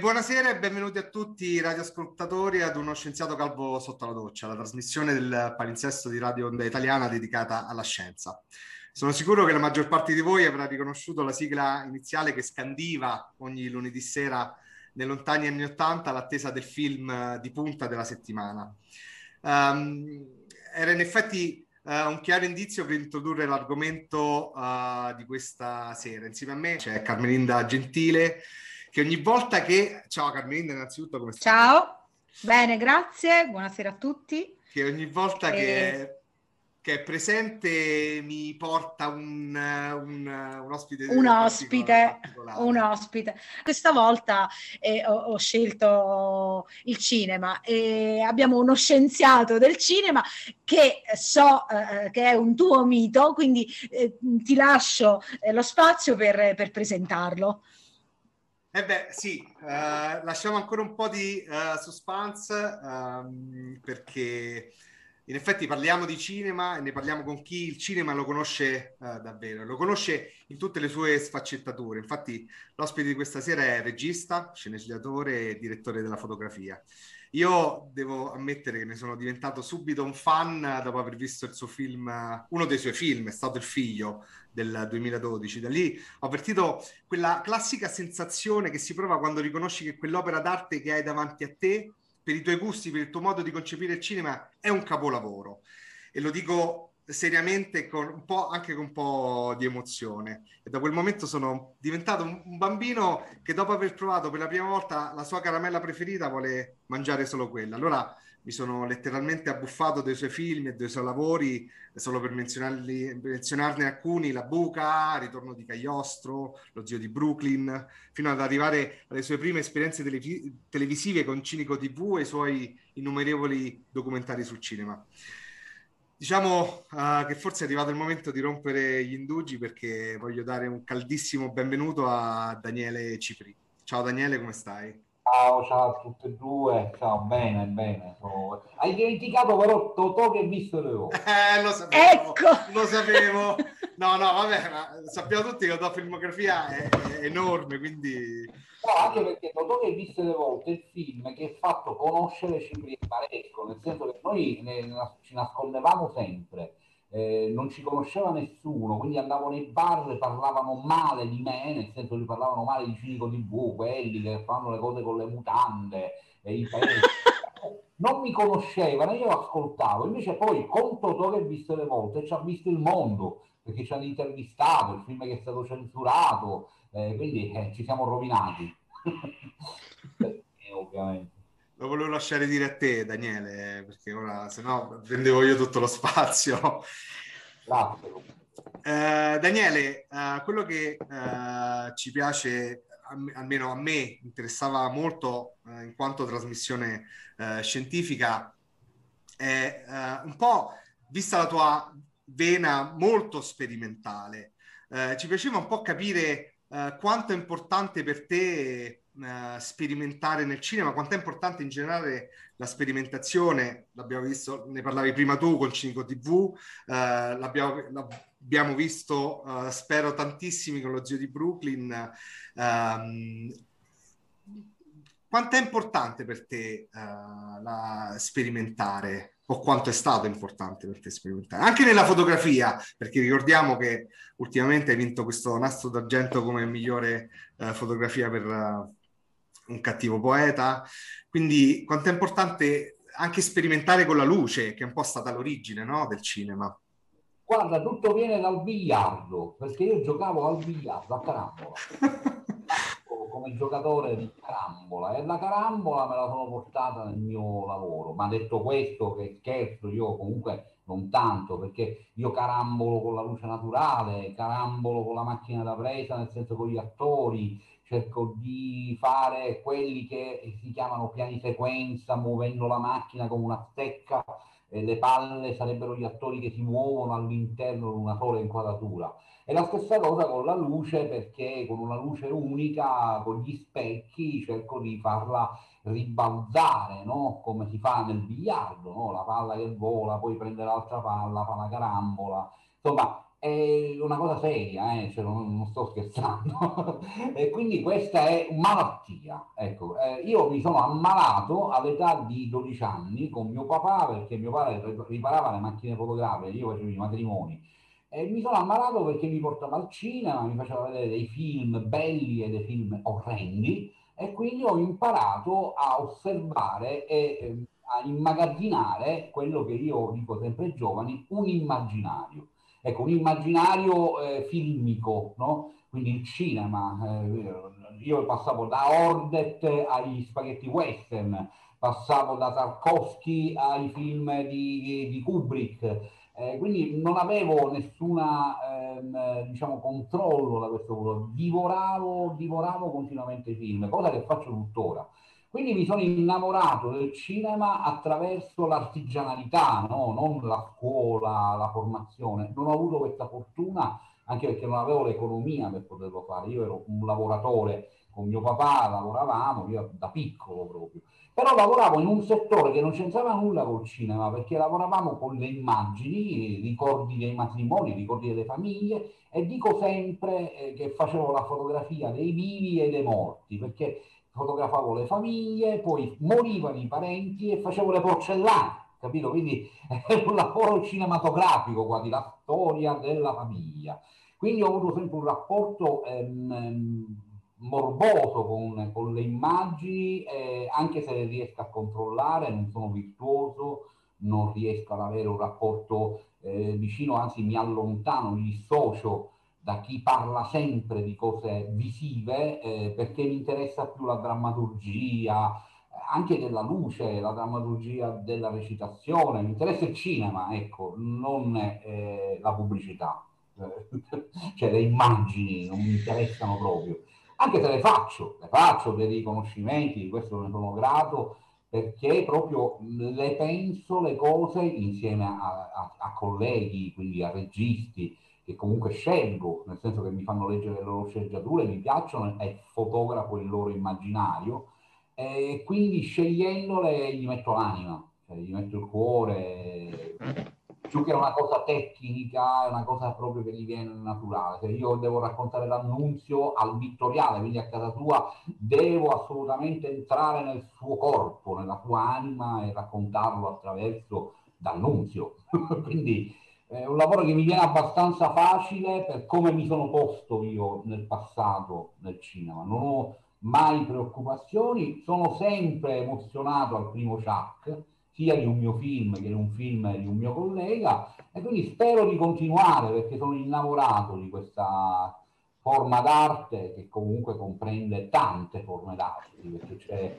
buonasera e benvenuti a tutti i radioascoltatori ad uno scienziato calvo sotto la doccia, la trasmissione del palinsesto di Radio Onda Italiana dedicata alla scienza. Sono sicuro che la maggior parte di voi avrà riconosciuto la sigla iniziale che scandiva ogni lunedì sera nei lontani anni Ottanta l'attesa del film di punta della settimana. Um, era in effetti uh, un chiaro indizio per introdurre l'argomento uh, di questa sera. Insieme a me c'è Carmelinda Gentile, che ogni volta che... Ciao Carmelinda, innanzitutto come stai? Ciao, bene, grazie, buonasera a tutti. Che ogni volta e... che che è presente mi porta un, un, un ospite. Un ospite, un ospite. Questa volta eh, ho, ho, scelto il cinema e abbiamo uno scienziato del cinema che so eh, che è un tuo mito, quindi eh, ti lascio eh, lo spazio per, per presentarlo. Eh beh, sì, uh, lasciamo ancora un po' di uh, suspense um, perché in effetti parliamo di cinema e ne parliamo con chi il cinema lo conosce uh, davvero, lo conosce in tutte le sue sfaccettature. Infatti l'ospite di questa sera è regista, sceneggiatore e direttore della fotografia. Io devo ammettere che ne sono diventato subito un fan dopo aver visto il suo film, uno dei suoi film, è stato Il figlio del 2012. Da lì ho avvertito quella classica sensazione che si prova quando riconosci che quell'opera d'arte che hai davanti a te per i tuoi gusti, per il tuo modo di concepire il cinema, è un capolavoro. E lo dico seriamente con anche con un po' di emozione. E da quel momento sono diventato un, un, bambino che dopo aver provato per la prima volta la sua caramella preferita vuole mangiare solo quella. Allora mi sono letteralmente abbuffato dei suoi film e dei suoi lavori, solo per menzionarne alcuni, La Buca, Ritorno di Cagliostro, Lo zio di Brooklyn, fino ad arrivare alle sue prime esperienze televis- televisive con Cinico TV e i suoi innumerevoli documentari sul cinema. Diciamo uh, che forse è arrivato il momento di rompere gli indugi perché voglio dare un caldissimo benvenuto a Daniele Cipri. Ciao Daniele, come stai? Ciao, ciao a tutte e due. Ciao, bene, bene. Hai dimenticato però Totò che hai visto le ore. Eh, lo sapevo. Ecco. Lo sapevo. No, no, vabbè, ma sappiamo tutti che la tua filmografia è, è enorme, quindi... No, anche perché Totò che hai visto le volte il film che ha fatto conoscere Cipri e Maresco, nel senso che noi ne, ci nascondevamo sempre eh, non ci conosceva nessuno, quindi andavo nei bar e parlavano male di me, nel senso che parlavano male di Cinico TV, quelli che fanno le cose con le mutande e i pezzi. non mi conoscevano, io ascoltavo, invece poi con Totò che ho visto le volte ci ha visto il mondo, perché ci hanno intervistato, il film che è stato censurato, eh, quindi eh, ci siamo rovinati. eh, ovviamente. Lo volevo lasciare dire a te, Daniele, perché ora se no prendevo io tutto lo spazio. Eh, Daniele, eh, quello che eh, ci piace, almeno a me, interessava molto in quanto trasmissione scientifica, è un po', vista la tua vena molto sperimentale, ci piaceva un po' capire quanto è importante per te uh, sperimentare nel cinema, quanto è importante in generale la sperimentazione, l'abbiamo visto, ne parlavi prima tu con Cinico TV, uh, l'abbiamo, l'abbiamo, visto, uh, spero tantissimi con lo zio di Brooklyn. Um, quanto è importante per te la, sperimentare o quanto è stato importante per te sperimentare? Anche nella fotografia, perché ricordiamo che ultimamente hai vinto questo nastro d'argento come migliore uh, fotografia per, uh, un cattivo poeta. Quindi quanto è importante anche sperimentare con la luce, che è un po' stata l'origine no? del cinema. Guarda, tutto viene dal biliardo, perché io giocavo al biliardo, a carambola. come giocatore di carambola e la carambola me la sono portata nel mio lavoro. Ma detto questo, che scherzo, io comunque non tanto, perché io carambolo con la luce naturale, carambolo con la macchina da presa, nel senso con gli attori, cerco di fare quelli che si chiamano piani sequenza, muovendo la macchina con una stecca, e le palle sarebbero gli attori che si muovono all'interno di una sola inquadratura. E la stessa cosa con la luce, perché con una luce unica, con gli specchi, cerco di farla ribalzare, no? come si fa nel biliardo, no? la palla che vola, poi prende l'altra palla, fa la carambola. Insomma, è una cosa seria, eh? cioè non, non, sto scherzando. e quindi questa è malattia. Ecco, eh, io mi sono ammalato all'età di 12 anni con mio papà, perché mio padre riparava le macchine fotografiche, io facevo i matrimoni. E mi sono ammalato perché mi portava al cinema, mi faceva vedere dei film belli e dei film orrendi, e quindi ho imparato a osservare e eh, a immagazzinare quello che io dico sempre ai giovani, un immaginario ecco, un immaginario eh, filmico, no? quindi il cinema. Eh, io passavo da Ordet agli spaghetti western, passavo da Tarkovsky ai film di, di Kubrick. Eh, quindi non avevo nessuna ehm, diciamo, controllo da questo punto, divoravo, divoravo continuamente film, cosa che faccio tuttora. Quindi mi sono innamorato del cinema attraverso l'artigianalità, no? non la scuola, la formazione. Non ho avuto questa fortuna anche perché non avevo l'economia per poterlo fare. Io ero un lavoratore con mio papà, lavoravamo, io da piccolo proprio. Però lavoravo in un settore che non c'entrava nulla col cinema, perché lavoravamo con le immagini, ricordi dei matrimoni, ricordi delle famiglie, e dico sempre eh, che facevo la fotografia dei vivi e dei morti, perché fotografavo le famiglie, poi morivano i parenti e facevo le porcellane, capito? Quindi è un lavoro cinematografico quasi, la storia della famiglia. Quindi ho avuto sempre un rapporto ehm, ehm morboso con, con, le immagini, eh, anche se le riesco a controllare, non sono virtuoso, non riesco ad avere un rapporto eh, vicino, anzi mi allontano, mi dissocio da chi parla sempre di cose visive eh, perché mi interessa più la drammaturgia, anche della luce, la drammaturgia della recitazione, mi interessa il cinema, ecco, non eh, la pubblicità, cioè le immagini non mi interessano proprio, anche se le faccio, le faccio dei riconoscimenti, di questo ne sono grato, perché proprio le penso le cose insieme a, a, a colleghi, quindi a registi, che comunque scelgo, nel senso che mi fanno leggere le loro sceneggiature, mi piacciono e fotografo il loro immaginario e quindi scegliendole gli metto l'anima, cioè gli metto il cuore, più che una cosa tecnica, è una cosa proprio che gli viene naturale. Se io devo raccontare l'annunzio al vittoriale, quindi a casa sua, devo assolutamente entrare nel suo corpo, nella sua anima e raccontarlo attraverso d'annunzio. quindi è un lavoro che mi viene abbastanza facile per come mi sono posto io nel passato nel cinema. Non ho mai preoccupazioni, sono sempre emozionato al primo Chuck, sia di un mio film che di un film di un mio collega, e quindi spero di continuare perché sono innamorato di questa forma d'arte che comunque comprende tante forme d'arte, perché c'è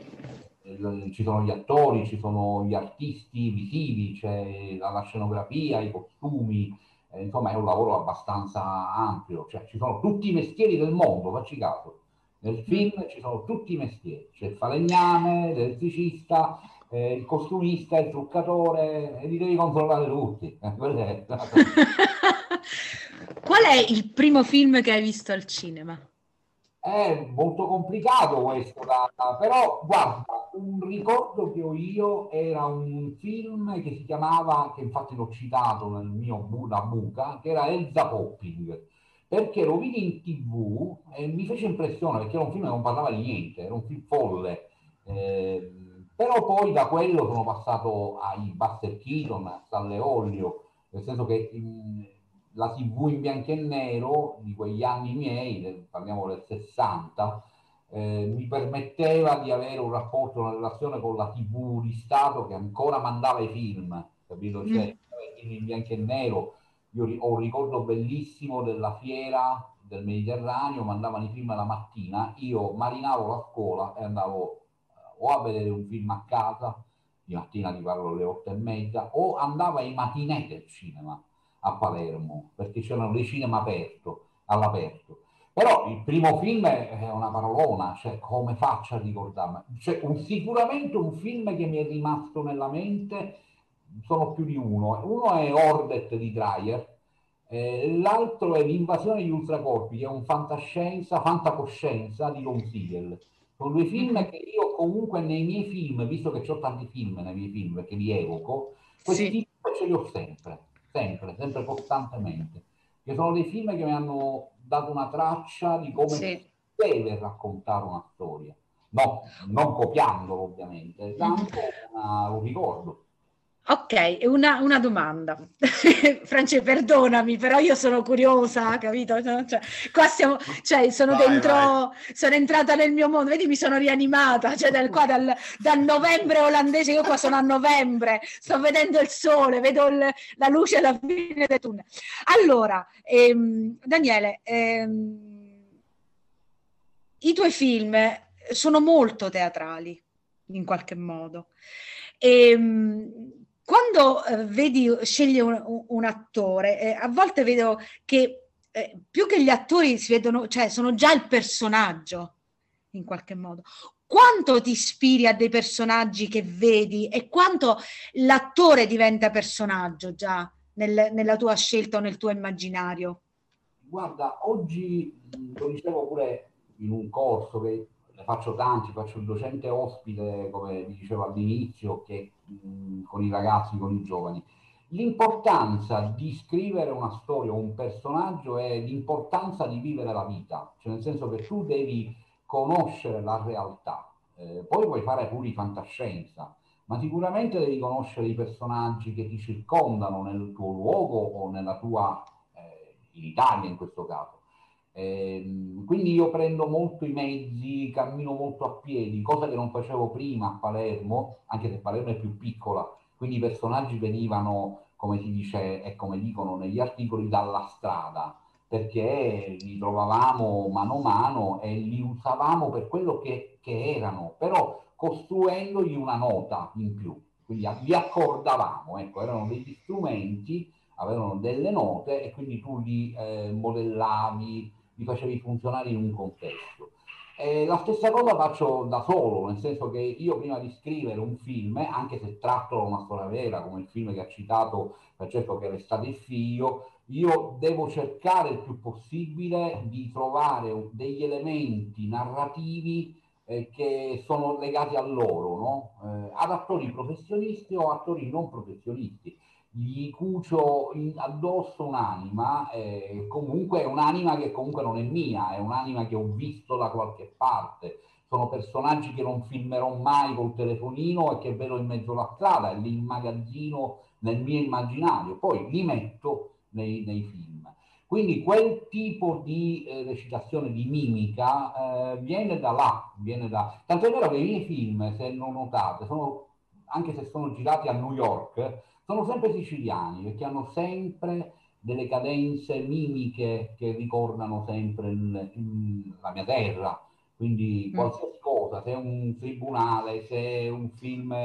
ci sono gli attori, ci sono gli artisti visivi, c'è la, la scenografia, i costumi, eh, insomma è un lavoro abbastanza ampio, cioè ci sono tutti i mestieri del mondo, facci caso. Nel film ci sono tutti i mestieri, c'è il falegname, l'elettricista, eh, il costumista, il truccatore, e li devi controllare tutti. Qual è il primo film che hai visto al cinema? È molto complicato questo, però guarda, un ricordo che ho io era un film che si chiamava, che infatti l'ho citato nel mio Buda Buca, che era Elza Popping, perché lo vidi in tv e mi fece impressione perché era un film che non parlava di niente, era un film folle. Eh, però poi da quello sono passato ai Buster Keaton, a Stalle Olio, nel senso che... In, la TV in bianco e nero di quegli anni miei, parliamo del 60, eh, mi permetteva di avere un rapporto, una relazione con la TV di Stato che ancora mandava i film, capito? Mm. Cioè, mm. in bianco e nero. Io ho un ricordo bellissimo della fiera del Mediterraneo, mandavano i film la mattina, io marinavo la scuola e andavo o a vedere un film a casa, di mattina ti parlo alle otto e mezza, o andavo ai matinè del cinema a Palermo, perché c'erano dei cinema aperto, all'aperto. Però il primo film è una parolona, cioè come faccio a ricordarmi? Cioè, un, sicuramente un film che mi è rimasto nella mente, sono più di uno. Uno è Ordet di Dreyer, eh, l'altro è L'invasione degli ultracorpi, che è un fantascienza, fantacoscienza di Ron Siegel. Sono due film che io comunque nei miei film, visto che ho tanti film nei miei film, perché li evoco, questi sì. film ce li ho sempre sempre, sempre costantemente. che sono dei film che mi hanno dato una traccia di come sì. deve raccontare una storia. No, non copiandolo ovviamente, tanto una, lo ricordo. Ok, una, una domanda. France, perdonami, però io sono curiosa, capito? Cioè, qua siamo, cioè, sono vai, dentro, vai. sono entrata nel mio mondo, vedi, mi sono rianimata, cioè dal, qua, dal, dal, novembre olandese, io qua sono a novembre, sto vedendo il sole, vedo il, la luce alla fine del tunnel. Allora, ehm, Daniele, ehm, i tuoi film sono molto teatrali, in qualche modo. E, ehm, quando eh, vedi, scegli un, un attore, eh, a volte vedo che eh, più che gli attori si vedono, cioè sono già il personaggio in qualche modo. Quanto ti ispiri a dei personaggi che vedi e quanto l'attore diventa personaggio già nel, nella tua scelta o nel tuo immaginario? Guarda, oggi lo dicevo pure in un corso che ne faccio tanti, faccio il docente ospite, come vi dicevo all'inizio, che mh, con i ragazzi, con i giovani. L'importanza di scrivere una storia o un personaggio è l'importanza di vivere la vita, cioè nel senso che tu devi conoscere la realtà, eh, poi puoi fare pure fantascienza, ma sicuramente devi conoscere i personaggi che ti circondano nel tuo luogo o nella tua, eh, in Italia in questo caso. Eh, quindi io prendo molto i mezzi, cammino molto a piedi, cosa che non facevo prima a Palermo, anche se Palermo è più piccola, quindi i personaggi venivano, come si dice e come dicono negli articoli, dalla strada, perché li trovavamo mano a mano e li usavamo per quello che, che erano, però costruendogli una nota in più, quindi li accordavamo, ecco, erano degli strumenti, avevano delle note e quindi tu li eh, modellavi, li facevi funzionare in un contesto. E la stessa cosa faccio da solo, nel senso che io prima di scrivere un film, anche se tratto da una storia vera, come il film che ha citato Francesco che è l'estate il figlio, io devo cercare il più possibile di trovare degli elementi narrativi eh, che sono legati a loro, no? eh, ad attori professionisti o attori non professionisti gli cucio addosso un'anima, eh, comunque è un'anima che comunque non è mia, è un'anima che ho visto da qualche parte. Sono personaggi che non filmerò mai col telefonino e che vedo in mezzo alla strada e li immagazzino nel mio immaginario, poi li metto nei, nei film. Quindi quel tipo di eh, recitazione, di mimica, eh, viene da là, viene da... Tanto è vero che i miei film, se non notate, sono, anche se sono girati a New York, sono sempre siciliani perché hanno sempre delle cadenze mimiche che ricordano sempre il, il, la mia terra. Quindi mm. qualsiasi cosa, se è un tribunale, se è un film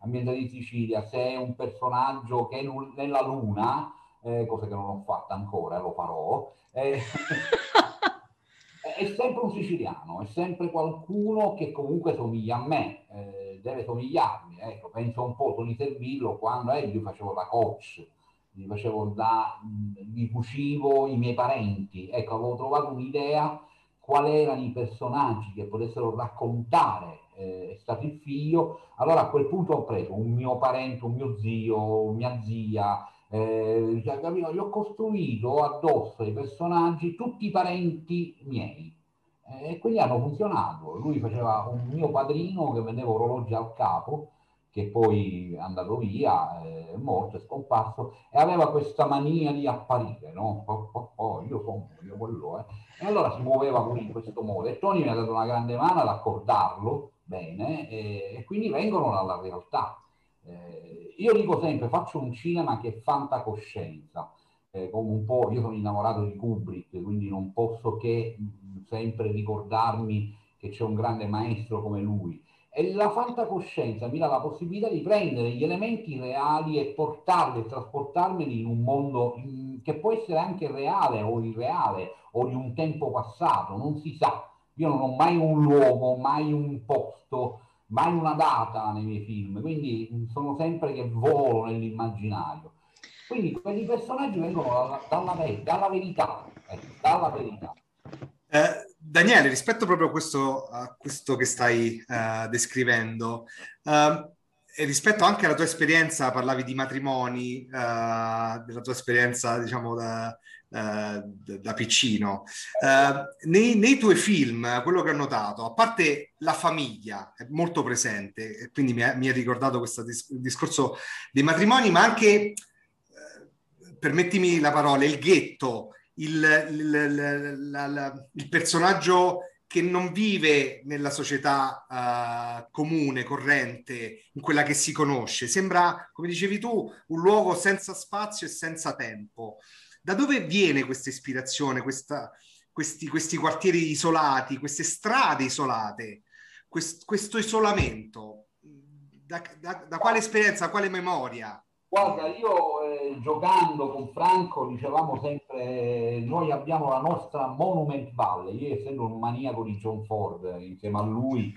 ambientato in Sicilia, se è un personaggio che è nella luna, eh, cosa che non ho fatto ancora, lo farò, eh, è sempre un siciliano, è sempre qualcuno che comunque somiglia a me, eh, deve somigliarmi. Ecco, penso un po' Tony Servillo quando eh, io facevo da coach, gli facevo da, gli cucivo i miei parenti. Ecco, avevo trovato un'idea quali erano i personaggi che potessero raccontare eh, è stato il figlio, allora a quel punto ho preso un mio parente, un mio zio, mia zia, eh, cioè, Io ho costruito addosso ai personaggi tutti i parenti miei eh, e quindi hanno funzionato. Lui faceva un mio padrino che vendeva orologi al capo, che poi è andato via, è morto, è scomparso, e aveva questa mania di apparire, no? Oh, oh, oh, io sono, io quello, eh. E allora si muoveva pure in questo modo. E Tony mi ha dato una grande mano ad accordarlo bene, e, e quindi vengono dalla realtà. Eh, io dico sempre, faccio un cinema che è fantacoscienza, eh, come un po', io sono innamorato di Kubrick, quindi non posso che mh, sempre ricordarmi che c'è un grande maestro come lui. E la fantacoscienza mi dà la possibilità di prendere gli elementi reali e portarli e trasportarmeli in un mondo che può essere anche reale o irreale o di un tempo passato, non si sa. Io non ho mai un luogo, mai un posto, mai una data nei miei film, quindi sono sempre che volo nell'immaginario. Quindi questi personaggi vengono dalla, dalla, dalla verità, eh, dalla verità. Eh, Daniele, rispetto proprio a questo, a questo che stai uh, descrivendo, uh, e rispetto anche alla tua esperienza, parlavi di matrimoni, uh, della tua esperienza, diciamo, da, uh, da piccino. Uh, nei, nei, tuoi film, quello che ho notato, a parte la famiglia, è molto presente, quindi mi ha, ricordato questo dis- discorso dei matrimoni, ma anche, permettimi la parola, il ghetto, il, il, la, la, il personaggio che non vive nella società uh, comune, corrente, in quella che si conosce. Sembra, come dicevi tu, un luogo senza spazio e senza tempo. Da dove viene questa ispirazione, questa, questi, questi, quartieri isolati, queste strade isolate, quest, questo isolamento? Da, da, da quale esperienza, quale memoria? Guarda, io eh, giocando con Franco dicevamo sempre, noi abbiamo la nostra Monument Valley, io essendo un maniaco di John Ford, insieme a lui,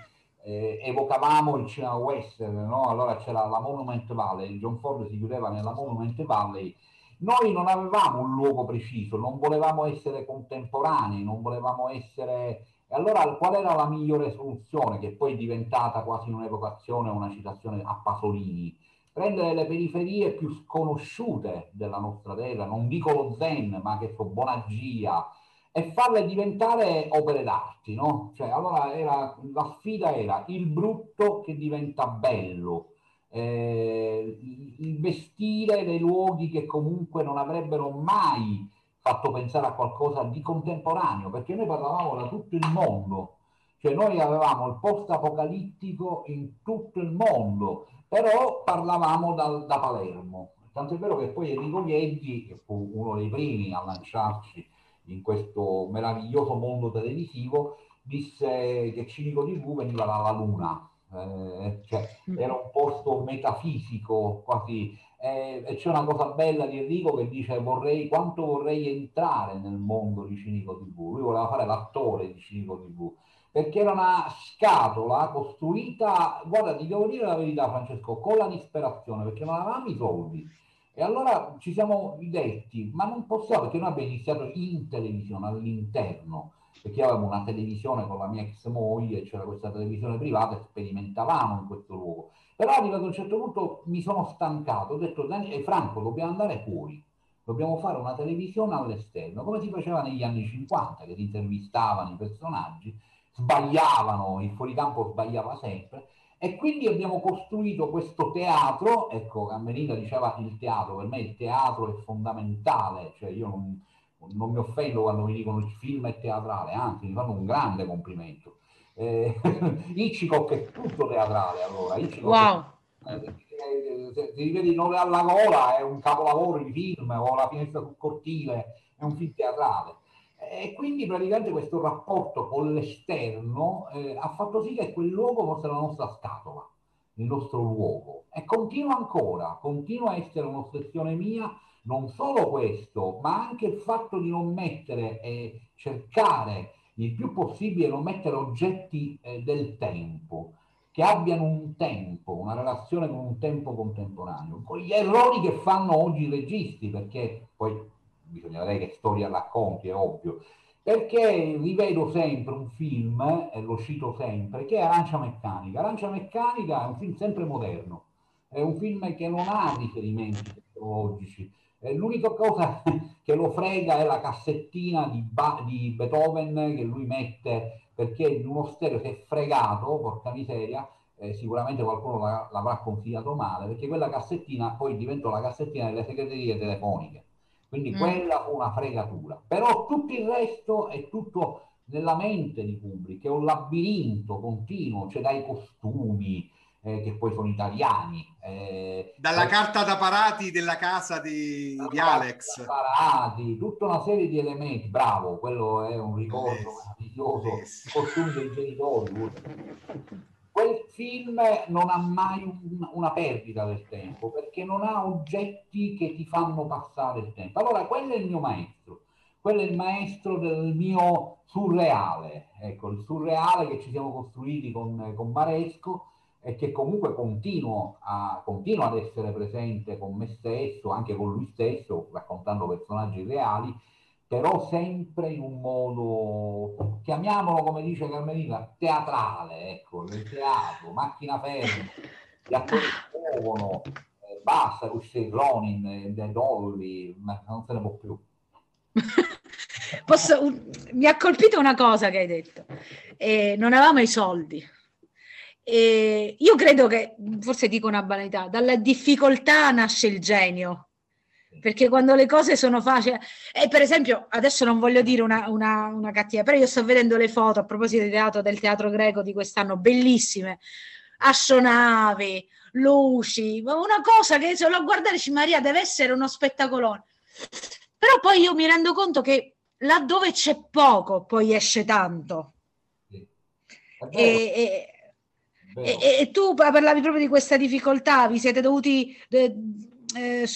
eh, evocavamo il cinema western, no? allora c'era la Monument Valley, John Ford si chiudeva nella Monument Valley, noi non avevamo un luogo preciso, non volevamo essere contemporanei, non volevamo essere... E allora qual era la migliore soluzione, che poi è diventata quasi un'evocazione, una citazione a Pasolini? Prendere le periferie più sconosciute della nostra terra, non dico lo zen, ma che so, Bonagia, e farle diventare opere d'arte, no? Cioè, allora era, la sfida era il brutto che diventa bello, eh, il vestire dei luoghi che comunque non avrebbero mai fatto pensare a qualcosa di contemporaneo, perché noi parlavamo da tutto il mondo, cioè noi avevamo il post-apocalittico in tutto il mondo, però parlavamo da, da Palermo. Tanto è vero che poi Enrico Vieggi, che fu uno dei primi a lanciarci in questo meraviglioso mondo televisivo, disse che Cinico TV veniva dalla Luna, eh, cioè mm. era un posto metafisico quasi. Eh, e c'è una cosa bella di Enrico che dice vorrei, quanto vorrei entrare nel mondo di Cinico TV. Lui voleva fare l'attore di Cinico TV perché era una scatola costruita, guarda, ti devo dire la verità Francesco, con la disperazione, perché non avevamo i soldi. E allora ci siamo detti, ma non possiamo, perché noi abbiamo iniziato in televisione, all'interno, perché avevamo una televisione con la mia ex moglie, c'era questa televisione privata e sperimentavamo in questo luogo. Però arrivato a un certo punto mi sono stancato, ho detto, Daniele, Franco, dobbiamo andare fuori, dobbiamo fare una televisione all'esterno, come si faceva negli anni 50, che si intervistavano i personaggi, sbagliavano, il fuoricampo sbagliava sempre e quindi abbiamo costruito questo teatro, ecco Cammerina diceva il teatro, per me il teatro è fondamentale, cioè io non, non mi offendo quando mi dicono il film è teatrale, anzi mi fanno un grande complimento. Eh, Hitchcock è tutto teatrale allora. Hitchcock wow. È, eh, se ti rivedi Nove alla gola è un capolavoro di film o La finestra sul cortile è un film teatrale. E quindi praticamente questo rapporto con l'esterno eh, ha fatto sì che quel luogo fosse la nostra scatola, il nostro luogo. E continua ancora, continua a essere un'ossessione mia, non solo questo, ma anche il fatto di non mettere e cercare il più possibile non mettere oggetti eh, del tempo, che abbiano un tempo, una relazione con un tempo contemporaneo, con gli errori che fanno oggi i registi, perché poi bisogna vedere che storia racconti, è ovvio, perché rivedo sempre un film, e lo cito sempre, che è Arancia Meccanica. Arancia Meccanica è un film sempre moderno, è un film che non ha riferimenti tecnologici, l'unica cosa che lo frega è la cassettina di, ba- di Beethoven che lui mette perché in uno stereo si è fregato, porca miseria, eh, sicuramente qualcuno l'avrà consigliato male, perché quella cassettina poi diventò la cassettina delle segreterie telefoniche. Quindi mm. quella fu una fregatura. Però tutto il resto è tutto nella mente di Kubrick, è un labirinto continuo, cioè dai costumi, eh, che poi sono italiani. Eh, Dalla eh, carta da parati della casa di, di Alex. Parati, tutta una serie di elementi, bravo, quello è un ricordo meraviglioso, yes. costumi dei genitori quel film non ha mai un, una perdita del tempo perché non ha oggetti che ti fanno passare il tempo. Allora, quello è il mio maestro, quello è il maestro del mio surreale, ecco, il surreale che ci siamo costruiti con, con Maresco e che comunque continuo, a, continuo ad essere presente con me stesso, anche con lui stesso, raccontando personaggi reali però sempre in un modo, chiamiamolo come dice Carmelina, teatrale, ecco, nel teatro, macchina ferma, gli attori muovono, eh, basta questi Ronin, eh, Dolly, non se ne può più. Posso, un, mi ha colpito una cosa che hai detto, eh, non avevamo i soldi. E io credo che, forse dico una banalità, dalla difficoltà nasce il genio perché quando le cose sono facili, e per esempio, adesso non voglio dire una, una, una cattiva, però io sto vedendo le foto a proposito teatro, del teatro greco di quest'anno, bellissime, astronavi, luci, una cosa che se lo guardare dici Maria deve essere uno spettacolone. Però poi io mi rendo conto che laddove c'è poco poi esce tanto. Sì. E, e, e, tu parlavi proprio di questa difficoltà, vi siete dovuti eh, eh,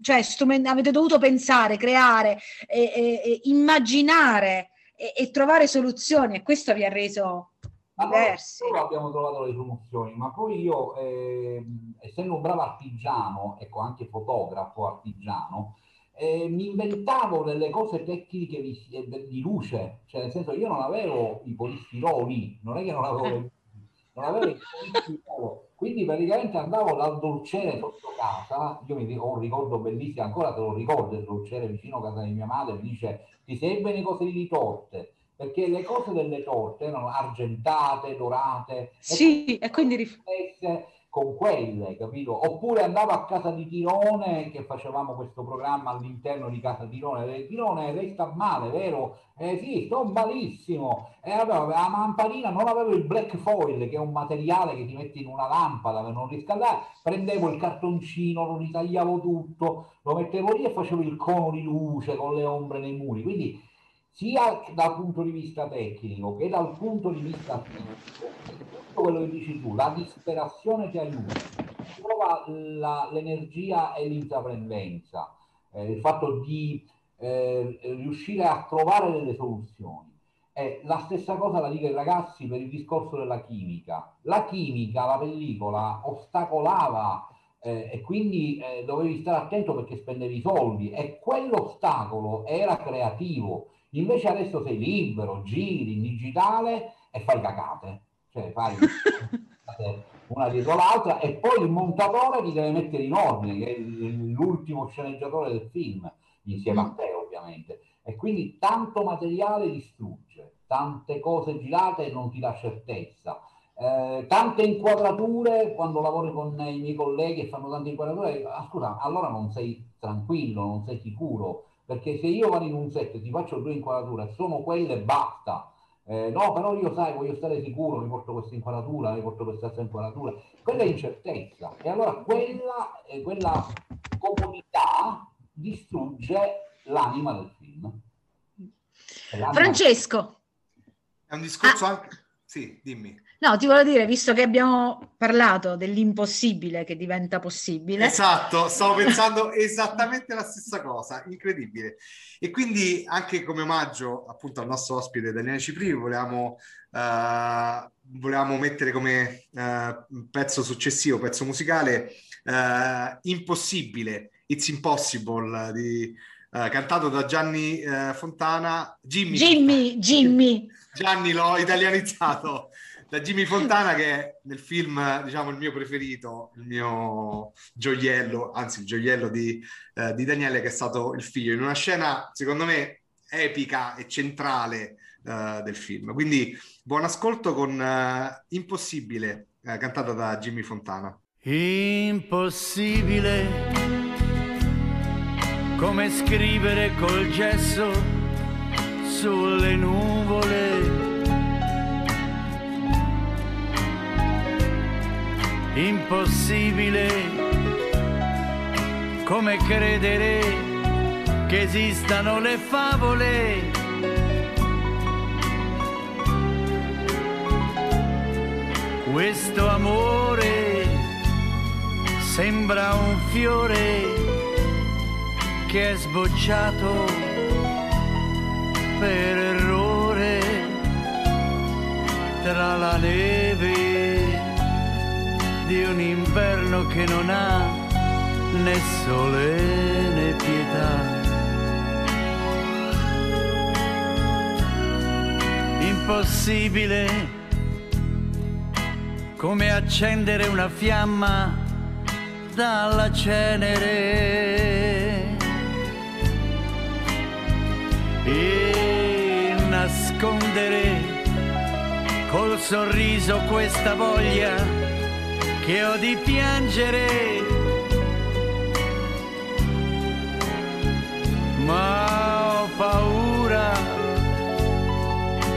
cioè strument- avete dovuto pensare, creare, e, e, immaginare e, trovare soluzioni e questo vi ha reso diversi. Noi abbiamo trovato le soluzioni, ma poi io, eh, essendo un bravo artigiano, ecco anche fotografo artigiano, eh, mi inventavo delle cose tecniche di, di, luce, cioè nel senso io non avevo i polistiroli, non è che non avevo quindi praticamente andavo dal dolciere sotto casa, io mi ho un ricordo bellissimo, ancora te lo ricordo, il dolciere vicino a casa di mia madre, mi dice ti serve le cose di torte, perché le cose delle torte erano argentate, dorate, sì, e quindi riflesse con quelle, capito? Oppure andavo a casa di Tirone, che facevamo questo programma all'interno di casa Tirone, Tirone lei sta male, vero? Eh sì, sto malissimo. E allora la lampadina non avevo il black foil, che è un materiale che ti metti in una lampada per non riscaldare, prendevo il cartoncino, lo ritagliavo tutto, lo mettevo lì e facevo il cono di luce con le ombre nei muri. Quindi sia dal punto di vista tecnico che dal punto di vista fisico, tutto quello che dici tu, la disperazione ti aiuta, trova la, l'energia e l'intraprendenza, eh, il fatto di eh, riuscire a trovare delle soluzioni. Eh, la stessa cosa la dico ai ragazzi per il discorso della chimica. La chimica, la pellicola, ostacolava eh, e quindi eh, dovevi stare attento perché spendevi soldi e quell'ostacolo era creativo. Invece adesso sei libero, giri in digitale e fai cacate cioè fai una dietro l'altra e poi il montatore ti deve mettere in ordine, che è l'ultimo sceneggiatore del film, insieme a mm. te ovviamente. E quindi tanto materiale distrugge, tante cose girate e non ti dà certezza. Eh, tante inquadrature quando lavori con i miei colleghi e fanno tante inquadrature, ah, scusa, allora non sei tranquillo, non sei sicuro, perché se io vado in un set e ti faccio due inquadrature, sono quelle e basta, eh, no, però io sai, voglio stare sicuro, mi porto questa inquadratura, mi porto quest'altra inquadratura. Quella è incertezza. E allora quella, eh, quella comodità distrugge l'anima del film. L'anima Francesco. È un discorso ah. anche... Sì, dimmi. No, ti volevo dire, visto che abbiamo parlato dell'impossibile che diventa possibile. Esatto, stavo pensando esattamente la stessa cosa, incredibile. E quindi anche come omaggio appunto al nostro ospite Daniele Cipri volevamo, uh, volevamo mettere come uh, pezzo successivo, pezzo musicale, uh, Impossibile, It's Impossible di... Uh, cantato da Gianni uh, Fontana, Jimmy. Jimmy, Jimmy. Gianni l'ho italianizzato da Jimmy Fontana che è nel film, diciamo, il mio preferito, il mio gioiello, anzi il gioiello di, eh, di Daniele che è stato il figlio, in una scena, secondo me, epica e centrale eh, del film. Quindi buon ascolto con uh, Impossibile, eh, cantata da Jimmy Fontana. Impossibile come scrivere col gesso sulle nuvole impossibile come credere che esistano le favole. Questo amore sembra un fiore che è sbocciato per errore tra la neve inverno che non ha né sole né pietà. Impossibile come accendere una fiamma dalla cenere e nascondere col sorriso questa voglia che ho di piangere. Ma ho paura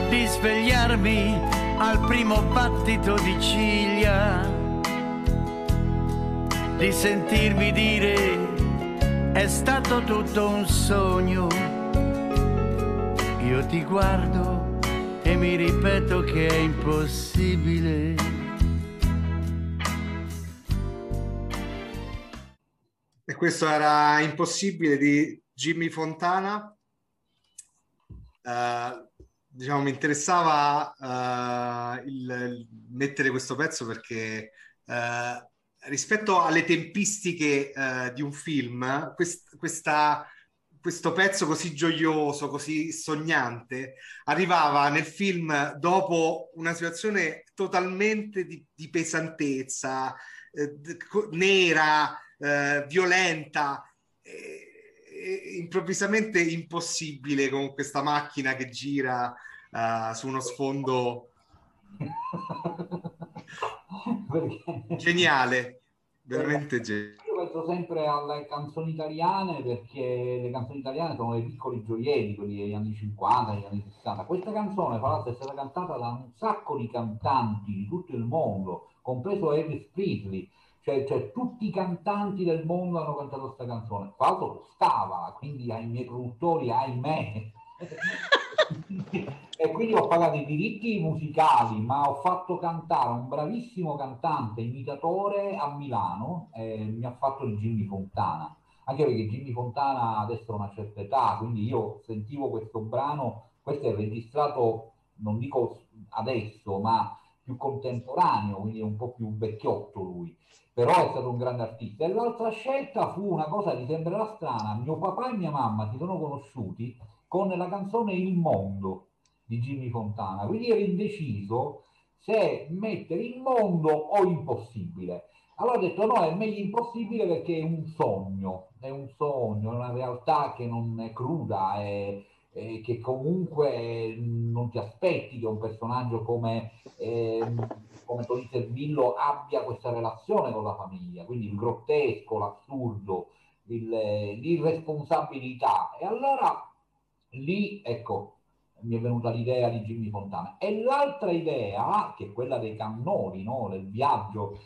di svegliarmi al primo battito di ciglia, di sentirmi dire è stato tutto un sogno. Io ti guardo e mi ripeto che è impossibile. Questo era impossibile di Jimmy Fontana. Uh, diciamo, mi interessava uh, il, il mettere questo pezzo perché uh, rispetto alle tempistiche di un film, quest, questa questo pezzo così gioioso, così sognante, arrivava nel film dopo una situazione totalmente di, di pesantezza, eh, nera, eh, violenta, eh, improvvisamente impossibile con questa macchina che gira uh, su uno sfondo geniale, veramente geniale penso sempre alle canzoni italiane perché le canzoni italiane sono dei piccoli gioielli, quelli degli anni 50, degli anni 60. Questa canzone, fra l'altro, è stata cantata da un sacco di cantanti di tutto il mondo, compreso Elvis Presley. Cioè, cioè, tutti i cantanti del mondo hanno cantato questa canzone. Fra l'altro costava, quindi ai miei produttori, ahimè, e quindi ho pagato i diritti musicali, ma ho fatto cantare un bravissimo cantante, imitatore a Milano, eh, mi ha fatto il Jimmy Fontana, anche perché Jimmy Fontana adesso ha una certa età, quindi io sentivo questo brano, questo è registrato, non dico adesso, ma più contemporaneo, quindi un po' più vecchiotto lui, però è stato un grande artista. E l'altra scelta fu una cosa che sembrerà strana, mio papà e mia mamma si sono conosciuti con la canzone Il mondo di Jimmy Fontana. Quindi ero indeciso se mettere il mondo o impossibile. Allora ho detto no, è meglio impossibile perché è un sogno, è un sogno, è una realtà che non è cruda, è, è che comunque non ti aspetti che un personaggio come, eh, come Tony Servillo abbia questa relazione con la famiglia, quindi il grottesco, l'assurdo, il, l'irresponsabilità. E allora lì, ecco, mi è venuta l'idea di Jimmy Fontana. E l'altra idea, che è quella dei cannoni, no? del viaggio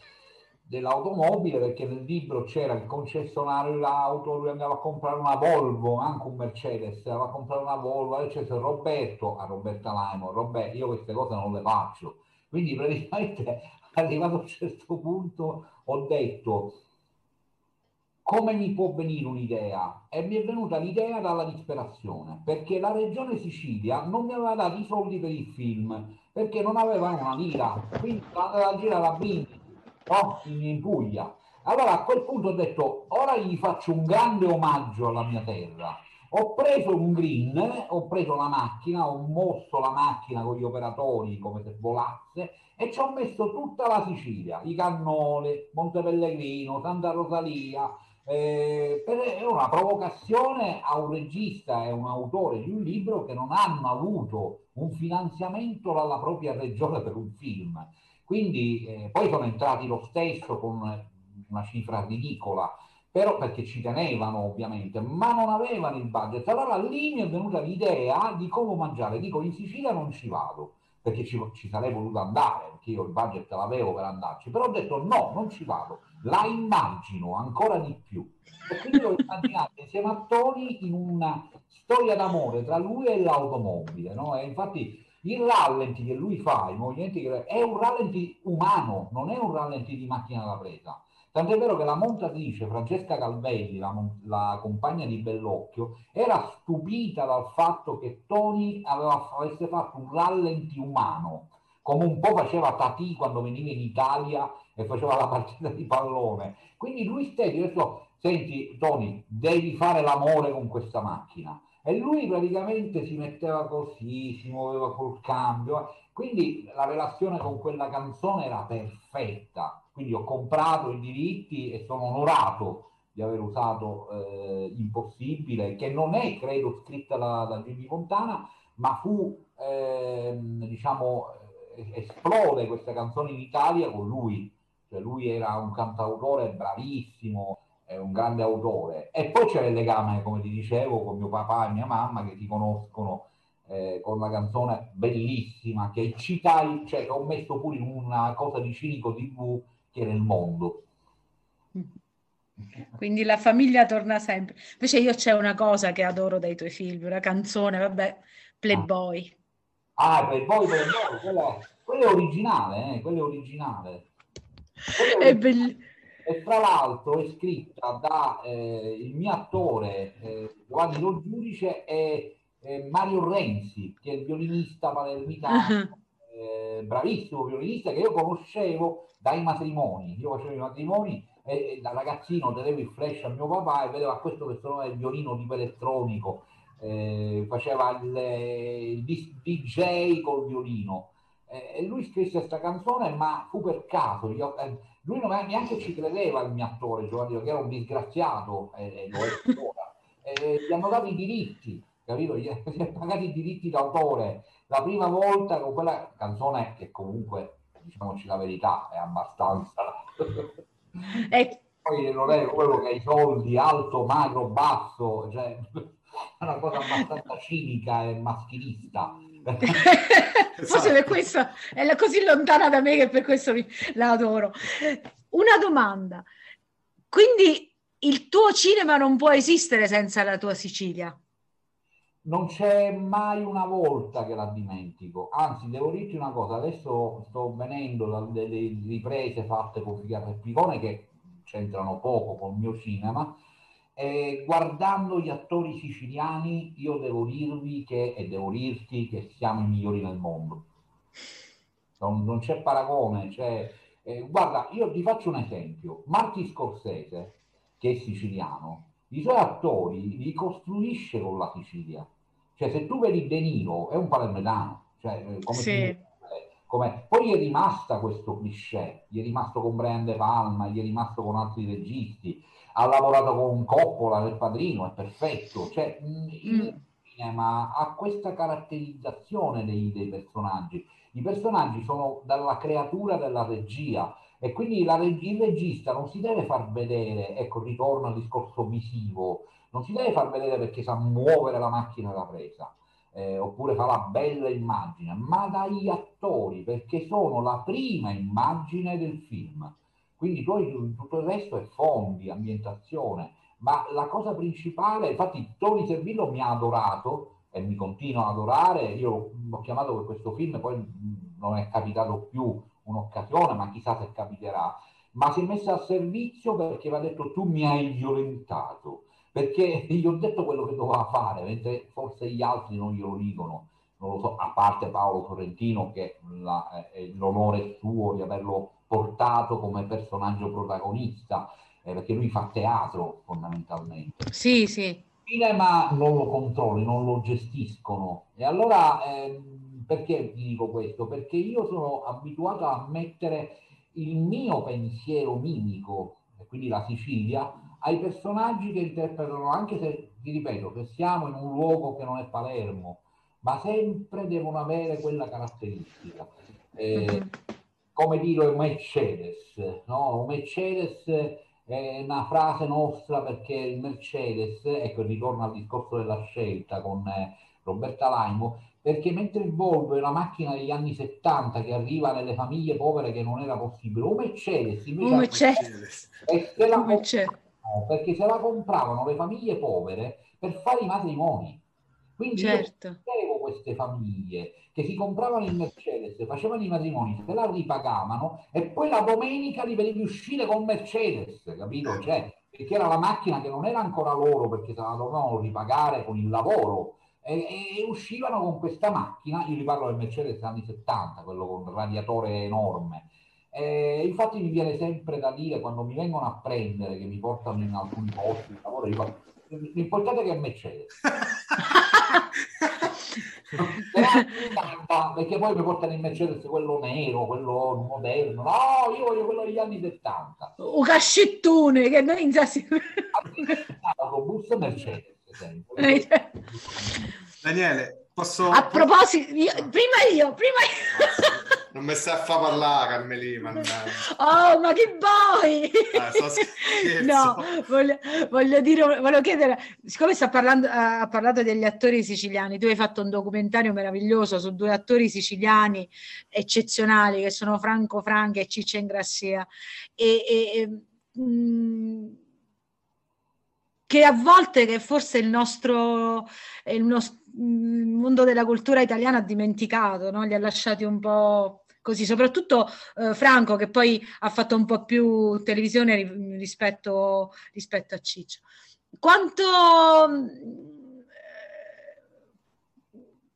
dell'automobile, perché nel libro c'era il concessionario dell'auto, lui andava a comprare una Volvo, anche un Mercedes, andava a comprare una Volvo, e c'è Roberto, a Roberta Laimo, Roberto, io queste cose non le faccio. Quindi praticamente arrivato a un certo punto ho detto come mi può venire un'idea? E mi è venuta l'idea dalla disperazione, perché la regione Sicilia non mi aveva dato i soldi per il film, perché non aveva una lira, quindi andava a girare a Bindi, no? in, Puglia. Allora a quel punto ho detto, ora gli faccio un grande omaggio alla mia terra. Ho preso un green, ho preso la macchina, ho mosso la macchina con gli operatori come se volasse e ci ho messo tutta la Sicilia, i Cannoli, Monte Pellegrino, Santa Rosalia, eh, è una provocazione a un regista e un autore di un libro che non hanno avuto un finanziamento dalla propria regione per un film. Quindi eh, poi sono entrati lo stesso con una cifra ridicola, però perché ci tenevano ovviamente, ma non avevano il budget. Allora lì mi è venuta l'idea di come mangiare. Dico, in Sicilia non ci vado, perché ci, ci sarei voluto andare, perché io il budget l'avevo per andarci, però ho detto no, non ci vado la immagino ancora di più. E quindi l'ho immaginata insieme a Tony in una storia d'amore tra lui e l'automobile. No? E infatti il rallenti che lui fa, i movimenti che è un rallenti umano, non è un rallenti di macchina da presa. Tant'è vero che la montatrice Francesca Calvelli, la, la, compagna di Bellocchio, era stupita dal fatto che Tony aveva, avesse fatto un rallenti umano, come un po' faceva Tati quando veniva in Italia e faceva la partita di pallone. Quindi lui stesso ha detto, senti Tony, devi fare l'amore con questa macchina. E lui praticamente si metteva così, si muoveva col cambio. Quindi la relazione con quella canzone era perfetta. quindi ho comprato i diritti e sono onorato di aver usato eh, Impossibile, che non è, credo, scritta da, da Jimmy Fontana, ma fu, eh, diciamo, esplode questa canzone in Italia con lui. Cioè lui era un cantautore bravissimo, è un grande autore. E poi c'è il legame, come ti dicevo, con mio papà e mia mamma che ti conoscono eh, con una canzone bellissima che citai, cioè che ho messo pure in una cosa di Cinico TV che era il mondo. Quindi la famiglia torna sempre. Invece io c'è una cosa che adoro dai tuoi film, una canzone, vabbè, Playboy. Ah, ah Playboy, Playboy, quella, quella è originale, eh, quella è originale. Quella è, è bellissima e tra l'altro è scritta da eh, il mio attore eh, Giovanni Lo Giudice e eh, Mario Renzi, che è il violinista palermitano, uh-huh. bravissimo violinista che io conoscevo dai matrimoni. Io facevo i matrimoni e, e da ragazzino tenevo il flash a mio papà e vedeva questo che sono il violino tipo elettronico, eh, faceva il, il DJ col violino. E lui scrisse questa canzone, ma fu per caso. Io, eh, lui non neanche ci credeva il mio attore Giovanni, che era un disgraziato, e eh, lo è ancora. Eh, gli hanno dato i diritti, capito? Gli, gli hanno pagato i diritti d'autore. La prima volta con quella canzone che comunque, diciamoci la verità, è abbastanza... E... Poi non è quello che ha i soldi, alto, magro, basso, cioè è una cosa abbastanza cinica e maschilista. Forse per questo è così lontana da me che per questo la adoro. Una domanda. Quindi il tuo cinema non può esistere senza la tua Sicilia? Non c'è mai una volta che la dimentico. Anzi, devo dirti una cosa, adesso sto venendo da delle riprese fatte con Figaro e Picone che c'entrano poco col mio cinema eh, guardando gli attori siciliani, io devo dirvi che, e devo dirti che siamo i migliori nel mondo. Non, non c'è paragone. Cioè, eh, guarda, io ti faccio un esempio. Marti Scorsese, che è siciliano, i suoi attori li costruisce con la Sicilia. Cioè, se tu vedi De Niro, è un palermitano. Cioè, eh, come sì. come... Poi gli è rimasta questo cliché, gli è rimasto con Brian De Palma, gli è rimasto con altri registi ha lavorato con Coppola nel padrino, è perfetto. Cioè, il cinema ha questa caratterizzazione dei, dei, personaggi. I personaggi sono dalla creatura della regia e quindi la, il regista non si deve far vedere, ecco, ritorno al discorso visivo, non si deve far vedere perché sa muovere la macchina da presa. Eh, oppure fa la bella immagine, ma dagli attori, perché sono la prima immagine del film quindi poi tutto il resto è fondi, ambientazione, ma la cosa principale, infatti Tony Servillo mi ha adorato e mi continua ad adorare, io l'ho chiamato per questo film, poi non è capitato più un'occasione, ma chissà se capiterà, ma si è messo a servizio perché mi ha detto tu mi hai violentato, perché gli ho detto quello che doveva fare, mentre forse gli altri non glielo dicono, non lo so, a parte Paolo Sorrentino che la, eh, l'onore suo di averlo portato come personaggio protagonista, eh, perché lui fa teatro fondamentalmente. Sì, sì. Il cinema non lo controlli, non lo gestiscono. E allora, eh, perché ti dico questo? Perché io sono abituato a mettere il mio pensiero mimico, quindi la Sicilia, ai personaggi che interpretano, anche se, ti ripeto, se siamo in un luogo che non è Palermo, ma sempre devono avere quella caratteristica. Eh, mm-hmm come dire un Mercedes, no? Un Mercedes è una frase nostra perché il Mercedes, ecco, ritorno al discorso della scelta con eh, Roberta Laimo, perché mentre il Volvo è una macchina degli anni 70 che arriva nelle famiglie povere che non era possibile, un Mercedes invece un Mercedes. E se la Mercedes. perché se la compravano le famiglie povere per fare i matrimoni. Quindi certo. io queste famiglie che si compravano il Mercedes, facevano i matrimoni, se la ripagavano e poi la domenica li vedevi uscire con Mercedes, capito? Cioè, perché era la macchina che non era ancora loro perché se la dovevano ripagare con il lavoro e, e uscivano con questa macchina, io riparlo del Mercedes anni 70, quello con il radiatore enorme. E infatti mi viene sempre da dire quando mi vengono a prendere, che mi portano in alcuni posti, lavoro, io l'importante è che è Mercedes. perché poi mi portano in Mercedes quello nero, quello moderno. No, io voglio quello degli anni 70. Un cascettone che noi in bus Mercedes. Daniele, posso... A proposito, io, prima io, prima io. Non mi sa fa parlare, Carmelina. Oh, ma che vuoi? Eh, no, voglio, voglio, dire, voglio chiedere, siccome sta parlando, ha parlato degli attori siciliani, tu hai fatto un documentario meraviglioso su due attori siciliani eccezionali che sono Franco Franchi e Ciccia Ingrassia. E, e, mh, mm, che a volte che forse il nostro, il nostro mondo della cultura italiana ha dimenticato, no? li ha lasciati un po' così, soprattutto eh, Franco che poi ha fatto un po' più televisione rispetto, rispetto a Ciccio. Quanto,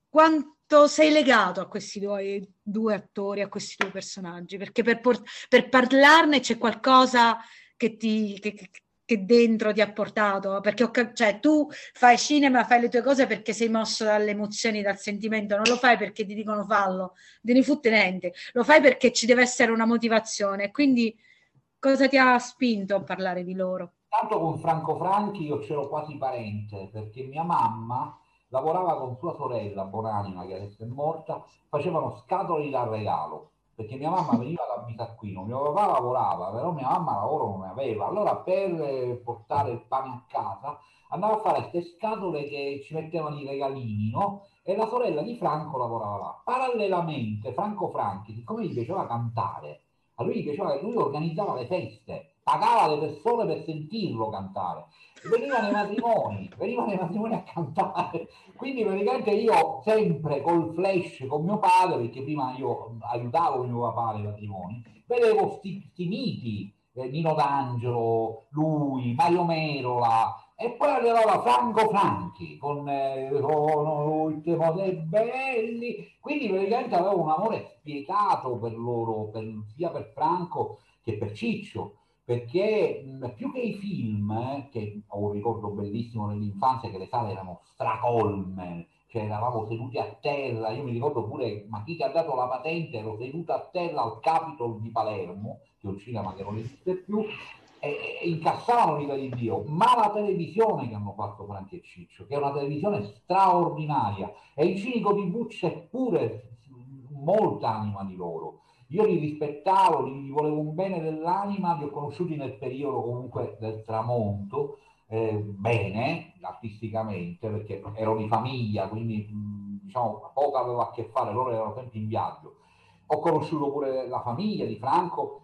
quanto sei legato a questi due, due, attori, a questi due personaggi? Perché per, per parlarne c'è qualcosa che ti, che dentro ti ha portato, perché ho, cioè, tu fai cinema, fai le tue cose perché sei mosso dalle emozioni, dal sentimento, non lo fai perché ti dicono fallo, te ne fotte niente, lo fai perché ci deve essere una motivazione. Quindi cosa ti ha spinto a parlare di loro? Tanto con Franco Franchi io c'ero quasi parente, perché mia mamma lavorava con sua sorella, Bonanima, che adesso è morta, facevano scatole da regalo perché mia mamma veniva da Bisacquino, mio papà lavorava, però mia mamma lavoro non ne aveva. Allora per portare il pane a casa andava a fare queste scatole che ci mettevano i regalini, no? E la sorella di Franco lavorava là. Parallelamente Franco Franchi, siccome gli piaceva cantare, a lui piaceva che lui organizzava le feste, pagava le persone per sentirlo cantare venivano i matrimoni, venivano i matrimoni a cantare. Quindi praticamente io sempre col flash con mio padre, perché prima io aiutavo mio papà nei matrimoni, vedevo sti, sti miti, eh, Nino D'Angelo, lui, Mario Merola, e poi arrivava Franco Franchi con eh, Sono l'ultimo dei belli. Quindi praticamente avevo un amore spietato per loro, per, sia per Franco che per Ciccio perché mh, più che i film, eh, che ho un ricordo bellissimo nell'infanzia, che le sale erano stracolme, cioè eravamo seduti a terra, io mi ricordo pure, ma chi ti ha dato la patente, ero seduto a terra al Capitol di Palermo, che è un cinema che non esiste più, e, e incassavano l'ira di Dio, ma la televisione che hanno fatto Franchi e Ciccio, che è una televisione straordinaria, e il cinico di Bucci è pure molta anima di loro io li rispettavo, li volevo un bene dell'anima, li ho conosciuti nel periodo comunque del tramonto, eh, bene artisticamente, perché ero di famiglia, quindi diciamo poco avevo a che fare, loro erano sempre in viaggio. Ho conosciuto pure la famiglia di Franco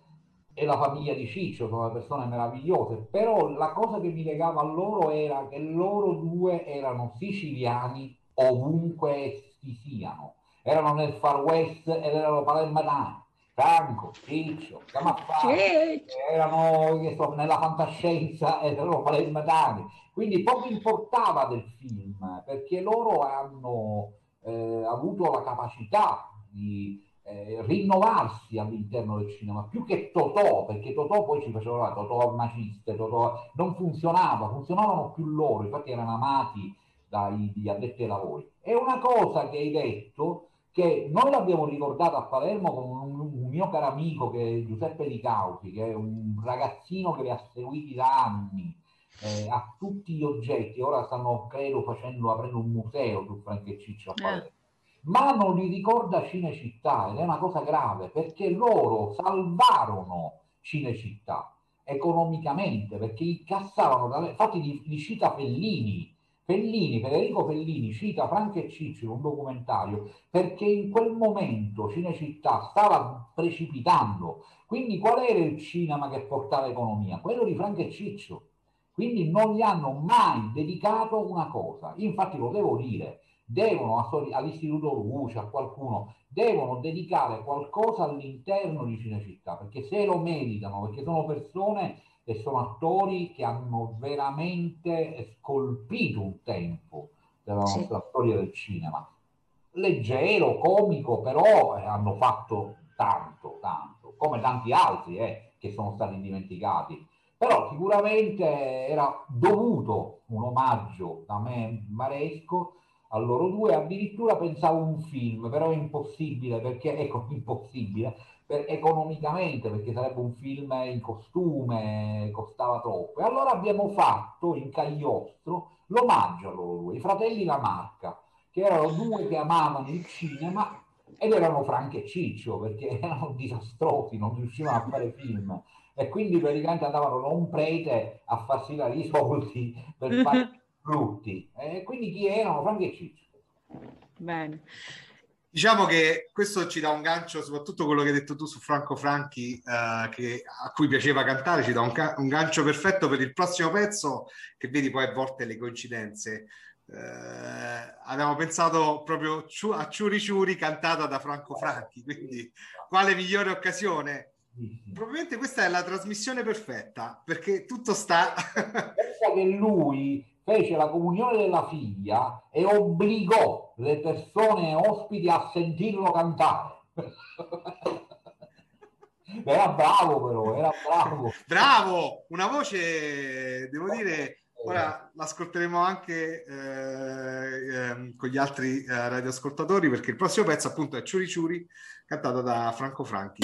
e la famiglia di Ciccio, sono persone meravigliose, però la cosa che mi legava a loro era che loro due erano siciliani ovunque si siano, erano nel Far West ed erano palermitani Franco, Ciccio, Camaffari, erano nella fantascienza, erano palermitani, quindi poco importava del film, perché loro hanno eh, avuto la capacità di eh, rinnovarsi all'interno del cinema, più che Totò, perché Totò poi ci faceva Totò maciste, Totò non funzionava, funzionavano più loro, infatti erano amati dagli addetti ai lavori. È una cosa che hai detto che noi l'abbiamo ricordato a Palermo con un, mio caro amico che è Giuseppe Di Causi, che è un ragazzino che li ha seguiti da anni eh, a tutti gli oggetti, ora stanno credo facendo, aprendo un museo su Franco e Ciccio a eh. Palermo. Eh. Ma non li ricorda Cinecittà ed è una cosa grave perché loro salvarono Cinecittà economicamente perché incassavano, infatti li, li cita Fellini, Fellini, Federico Fellini cita Franco e Ciccio in un documentario perché in quel momento Cinecittà stava precipitando. Quindi qual era il cinema che portava economia? Quello di Franco e Ciccio. Quindi non gli hanno mai dedicato una cosa. Infatti lo devo dire, devono all'Istituto Luce, a qualcuno, devono dedicare qualcosa all'interno di Cinecittà, perché se lo meritano, perché sono persone e sono attori che hanno veramente scolpito un tempo della nostra sì. storia del cinema. Leggero, comico, però eh, hanno fatto tanto, tanto, come tanti altri eh, che sono stati dimenticati. Però sicuramente era dovuto un omaggio da me Maresco a loro due, addirittura pensavo un film, però è impossibile perché, ecco, impossibile, per, economicamente, perché sarebbe un film in costume, costava troppo. E allora abbiamo fatto in Cagliostro l'omaggio a loro due, i fratelli La Marca, che erano due che amavano il cinema ed erano Franco e Ciccio, perché erano disastrosi, non riuscivano a fare film. E quindi praticamente andavano da un prete a farsi dare i soldi per fare brutti. E quindi chi erano? Franco e Ciccio. Bene. Diciamo che questo ci dà un gancio, soprattutto quello che hai detto tu su Franco Franchi, eh, che, a cui piaceva cantare, ci dà un, un, gancio perfetto per il prossimo pezzo, che vedi poi a volte le coincidenze. Eh, abbiamo pensato proprio a Ciuri Ciuri cantata da Franco Franchi, quindi quale migliore occasione? Probabilmente questa è la trasmissione perfetta, perché tutto sta... Pensa che lui fece la comunione della figlia e obbligò le persone ospiti a sentirlo cantare. era bravo però, era bravo. Bravo, una voce, devo dire, ora l'ascolteremo anche eh, eh, con gli altri eh, radioascoltatori perché il prossimo pezzo appunto è Ciuri Ciuri, cantato da Franco Franchi.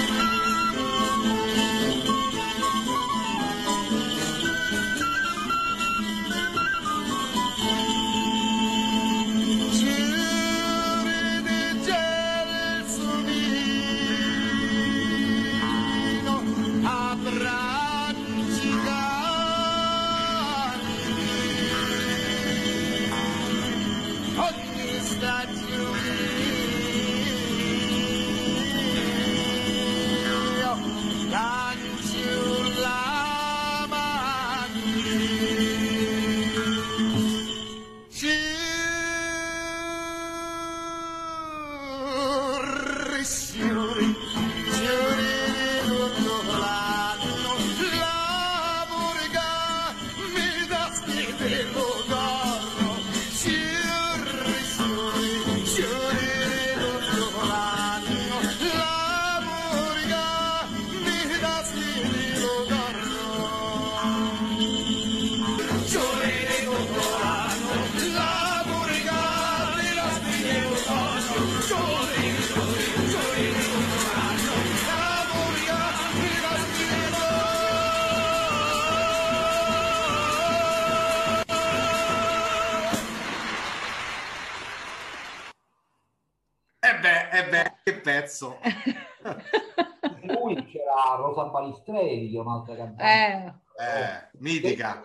Un'altra cantante. Eh. Eh, mitica.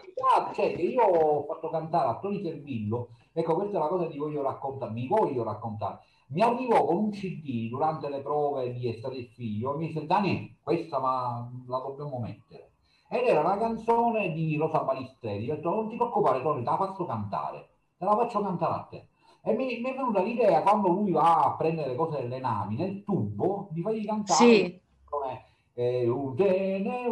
Cioè, io ho fatto cantare a Tony Servillo, ecco questa è la cosa che voglio raccontare, mi voglio raccontare. Mi arrivò con un CD durante le prove di Estate il Figlio e mi disse Dani, questa ma la dobbiamo mettere. Ed era una canzone di Rosa Balistrelli. Ho detto non ti preoccupare Tony, te la faccio cantare, te la faccio cantare a te. E mi, mi, è venuta l'idea quando lui va a prendere le cose delle navi nel tubo di fargli cantare sì. come eh, te ne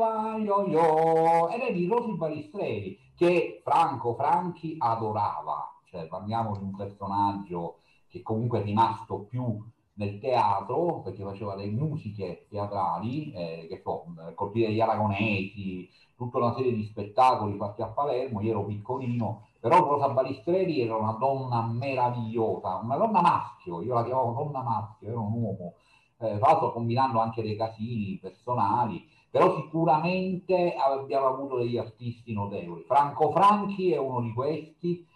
io, io ed è di Rosy Balistreri che Franco Franchi adorava. Cioè parliamo di un personaggio che comunque è rimasto più nel teatro perché faceva le musiche teatrali eh, che so, colpire gli aragonesi tutta una serie di spettacoli fatti a Palermo. Io ero piccolino però Rosa Balistreri era una donna meravigliosa, una donna maschio, io la chiamavo donna maschio, era un uomo, eh, tra l'altro combinando anche dei casini personali, però sicuramente abbiamo avuto degli artisti notevoli. Franco Franchi è uno di questi,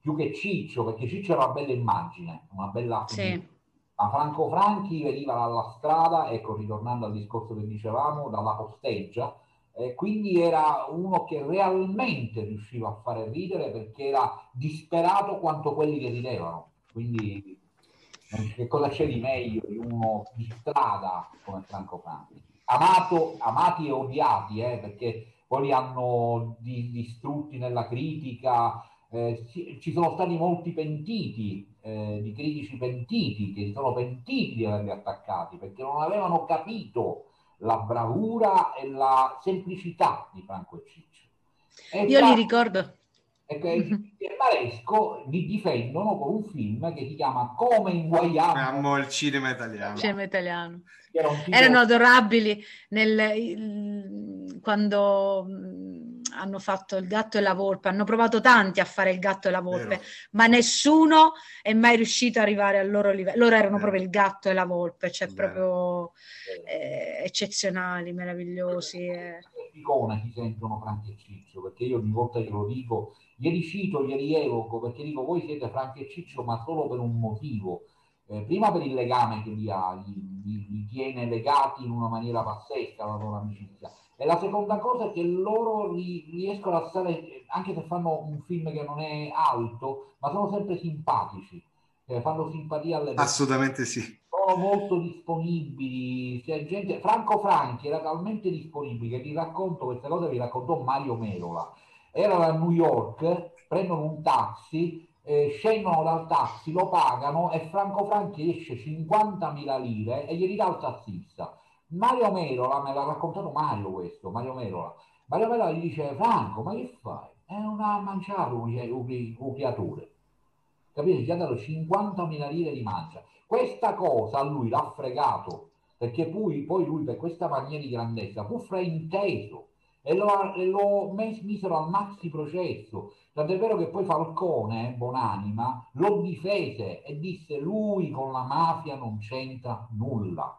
più che Ciccio, perché Ciccio era una bella immagine, una bella sì. Ma Franco Franchi veniva dalla strada, ecco, ritornando al discorso che dicevamo, dalla posteggia, eh, quindi era uno che realmente riusciva a fare ridere perché era disperato quanto quelli che ridevano. Quindi che cosa c'è di meglio di uno di strada come Franco Franchi? Amato, amati e odiati, eh, perché poi li hanno di, distrutti nella critica. Eh, ci sono stati molti pentiti, eh, di critici pentiti, che si sono pentiti di averli attaccati perché non avevano capito la bravura e la semplicità di Franco e Ciccio. E Io li ricordo. E il Maresco li difendono con un film che si chiama Come inguaiamo Amo il cinema italiano. Cinema italiano. Era Erano adorabili nel, il, quando hanno fatto il gatto e la volpe, hanno provato tanti a fare il gatto e la volpe, Vero. ma nessuno è mai riuscito ad arrivare al loro livello. Loro erano Vero. proprio il gatto e la volpe, cioè Vero. proprio eh, eccezionali, meravigliosi. Eh. Icona ti sentono Franchi e Ciccio, perché io ogni volta glielo dico, glieli cito, glieli evoco, perché dico voi siete Franchi e Ciccio, ma solo per un motivo. Eh, prima per il legame che li ha, li, tiene legati in una maniera pazzesca la loro amicizia, e la seconda cosa è che loro riescono a stare, anche se fanno un film che non è alto, ma sono sempre simpatici, eh, fanno simpatia alle persone. Assolutamente sì. Sono molto disponibili. Gente... Franco Franchi era talmente disponibile che ti racconto queste cose, vi raccontò Mario Merola. Erano a New York, prendono un taxi, eh, scendono dal taxi, lo pagano e Franco Franchi esce 50.000 lire e glieli dà il tassista Mario Merola, me l'ha raccontato Mario questo, Mario Merola. Mario Merola gli dice, Franco, ma che fai? È una mangiato un creatore. Capite? Gli ha dato 50.000 lire di mancia. Questa cosa a lui l'ha fregato, perché poi, poi lui per questa maniera di grandezza fu frainteso e lo, e lo misero al maxi processo. Tant'è vero che poi Falcone, buonanima, lo difese e disse lui con la mafia non c'entra nulla.